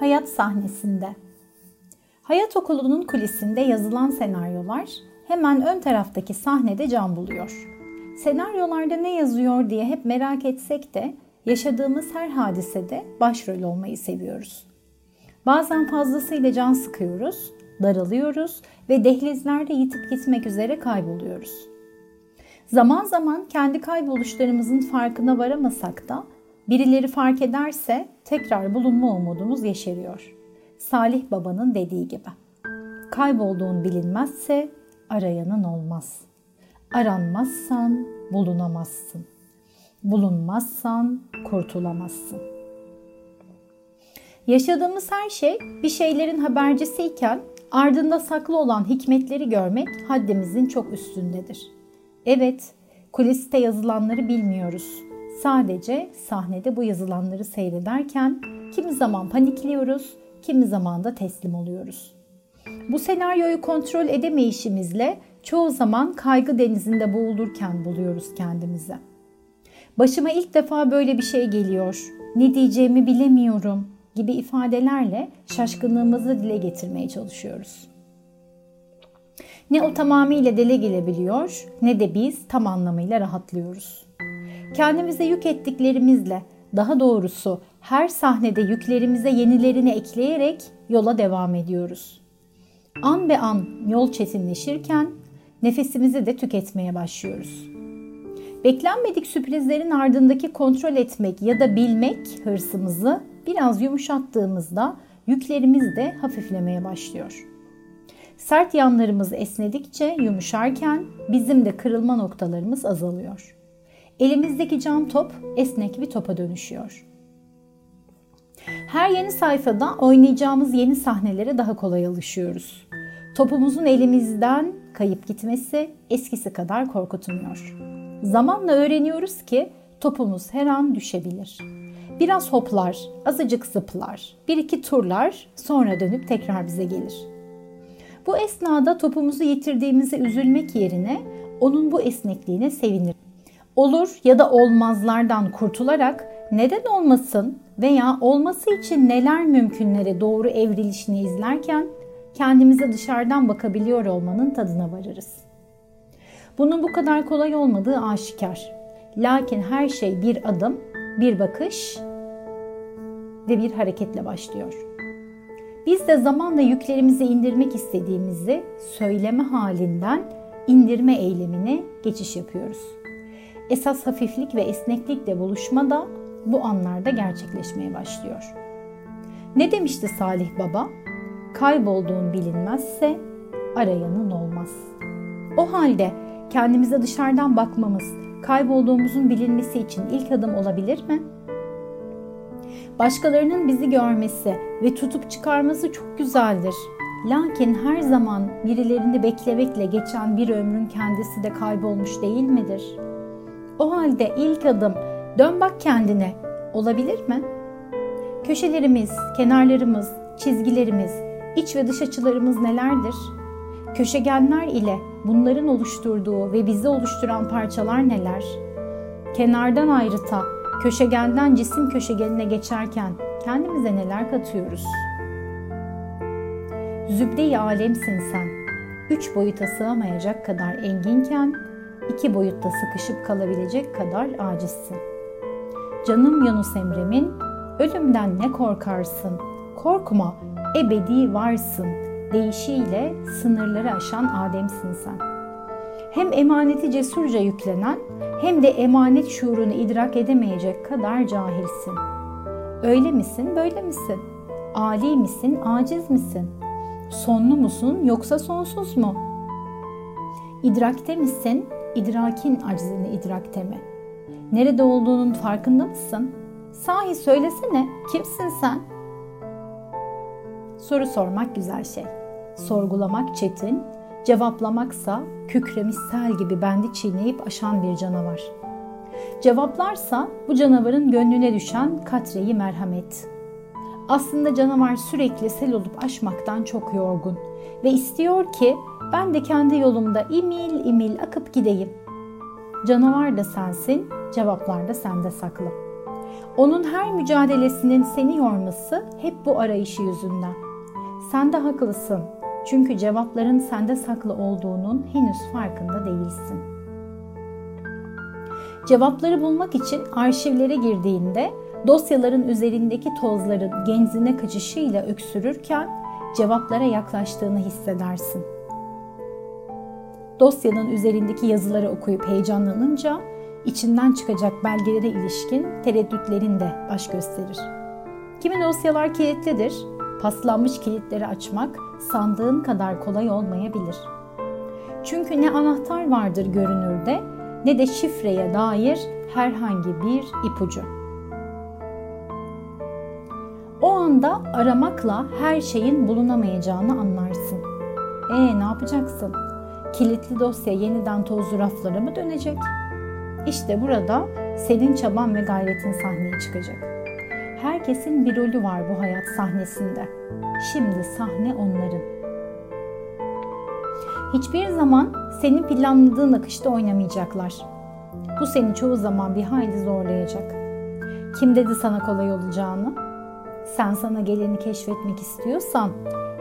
Hayat sahnesinde. Hayat okulunun kulisinde yazılan senaryolar hemen ön taraftaki sahnede can buluyor. Senaryolarda ne yazıyor diye hep merak etsek de yaşadığımız her hadisede başrol olmayı seviyoruz. Bazen fazlasıyla can sıkıyoruz, daralıyoruz ve dehlizlerde yitip gitmek üzere kayboluyoruz. Zaman zaman kendi kayboluşlarımızın farkına varamasak da birileri fark ederse tekrar bulunma umudumuz yeşeriyor. Salih Baba'nın dediği gibi. Kaybolduğun bilinmezse arayanın olmaz. Aranmazsan bulunamazsın. Bulunmazsan kurtulamazsın. Yaşadığımız her şey bir şeylerin habercisiyken ardında saklı olan hikmetleri görmek haddimizin çok üstündedir. Evet, kuliste yazılanları bilmiyoruz. Sadece sahnede bu yazılanları seyrederken kimi zaman panikliyoruz, kimi zaman da teslim oluyoruz. Bu senaryoyu kontrol edemeyişimizle çoğu zaman kaygı denizinde boğulurken buluyoruz kendimizi. Başıma ilk defa böyle bir şey geliyor. Ne diyeceğimi bilemiyorum gibi ifadelerle şaşkınlığımızı dile getirmeye çalışıyoruz. Ne o tamamıyla dile gelebiliyor ne de biz tam anlamıyla rahatlıyoruz. Kendimize yük ettiklerimizle, daha doğrusu her sahnede yüklerimize yenilerini ekleyerek yola devam ediyoruz. An be an yol çetinleşirken nefesimizi de tüketmeye başlıyoruz. Beklenmedik sürprizlerin ardındaki kontrol etmek ya da bilmek hırsımızı biraz yumuşattığımızda yüklerimiz de hafiflemeye başlıyor. Sert yanlarımız esnedikçe yumuşarken bizim de kırılma noktalarımız azalıyor. Elimizdeki cam top esnek bir topa dönüşüyor. Her yeni sayfada oynayacağımız yeni sahnelere daha kolay alışıyoruz. Topumuzun elimizden kayıp gitmesi eskisi kadar korkutmuyor. Zamanla öğreniyoruz ki topumuz her an düşebilir. Biraz hoplar, azıcık zıplar, bir iki turlar sonra dönüp tekrar bize gelir. Bu esnada topumuzu yitirdiğimizi üzülmek yerine onun bu esnekliğine sevinir. Olur ya da olmazlardan kurtularak neden olmasın veya olması için neler mümkünlere doğru evrilişini izlerken kendimize dışarıdan bakabiliyor olmanın tadına varırız. Bunun bu kadar kolay olmadığı aşikar. Lakin her şey bir adım, bir bakış ve bir hareketle başlıyor. Biz de zamanla yüklerimizi indirmek istediğimizi söyleme halinden indirme eylemine geçiş yapıyoruz. Esas hafiflik ve esneklikle buluşma da bu anlarda gerçekleşmeye başlıyor. Ne demişti Salih Baba? Kaybolduğun bilinmezse arayanın olmaz. O halde kendimize dışarıdan bakmamız, kaybolduğumuzun bilinmesi için ilk adım olabilir mi? Başkalarının bizi görmesi ve tutup çıkarması çok güzeldir. Lakin her zaman birilerini beklemekle geçen bir ömrün kendisi de kaybolmuş değil midir? O halde ilk adım dön bak kendine olabilir mi? Köşelerimiz, kenarlarımız, çizgilerimiz, iç ve dış açılarımız nelerdir? Köşegenler ile bunların oluşturduğu ve bizi oluşturan parçalar neler? Kenardan ayrıta, köşegenden cisim köşegenine geçerken kendimize neler katıyoruz? Zübde-i alemsin sen. Üç boyuta sığamayacak kadar enginken, iki boyutta sıkışıp kalabilecek kadar acizsin. Canım Yunus Emre'min, ölümden ne korkarsın, korkma, ebedi varsın deyişiyle sınırları aşan Adem'sin sen. Hem emaneti cesurca yüklenen hem de emanet şuurunu idrak edemeyecek kadar cahilsin. Öyle misin, böyle misin? Ali misin, aciz misin? Sonlu musun yoksa sonsuz mu? İdrakte misin, idrakin acizini idrakte mi? Nerede olduğunun farkında mısın? Sahi söylesene, kimsin sen? Soru sormak güzel şey. Sorgulamak çetin, cevaplamaksa kükremiş sel gibi bendi çiğneyip aşan bir canavar. Cevaplarsa bu canavarın gönlüne düşen katreyi merhamet. Aslında canavar sürekli sel olup aşmaktan çok yorgun ve istiyor ki ben de kendi yolumda imil imil akıp gideyim. Canavar da sensin, cevaplar da sende saklı. Onun her mücadelesinin seni yorması hep bu arayışı yüzünden. Sen de haklısın. Çünkü cevapların sende saklı olduğunun henüz farkında değilsin. Cevapları bulmak için arşivlere girdiğinde dosyaların üzerindeki tozların genzine kaçışıyla öksürürken cevaplara yaklaştığını hissedersin. Dosyanın üzerindeki yazıları okuyup heyecanlanınca içinden çıkacak belgelere ilişkin tereddütlerin de baş gösterir. Kimi dosyalar kilitlidir, paslanmış kilitleri açmak sandığın kadar kolay olmayabilir. Çünkü ne anahtar vardır görünürde ne de şifreye dair herhangi bir ipucu. O anda aramakla her şeyin bulunamayacağını anlarsın. E ne yapacaksın? Kilitli dosya yeniden tozlu raflara mı dönecek? İşte burada senin çaban ve gayretin sahneye çıkacak. Herkesin bir rolü var bu hayat sahnesinde. Şimdi sahne onların. Hiçbir zaman senin planladığın akışta oynamayacaklar. Bu seni çoğu zaman bir hayli zorlayacak. Kim dedi sana kolay olacağını? Sen sana geleni keşfetmek istiyorsan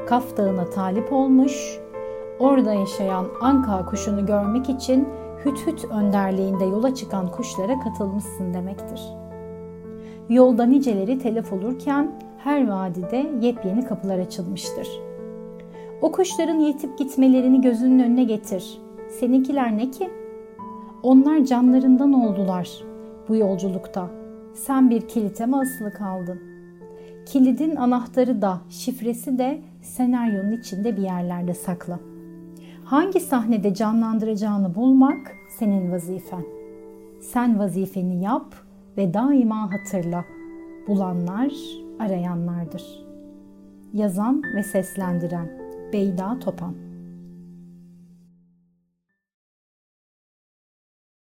Kaf Dağı'na talip olmuş, orada yaşayan anka kuşunu görmek için hüt hüt önderliğinde yola çıkan kuşlara katılmışsın demektir. Yolda niceleri telef olurken her vadide yepyeni kapılar açılmıştır. O kuşların yetip gitmelerini gözünün önüne getir. Seninkiler ne ki? Onlar canlarından oldular bu yolculukta. Sen bir kilite mi asılı kaldın? Kilidin anahtarı da, şifresi de senaryonun içinde bir yerlerde saklı. Hangi sahnede canlandıracağını bulmak senin vazifen. Sen vazifeni yap ve daima hatırla. Bulanlar arayanlardır. Yazan ve seslendiren Beyda Topan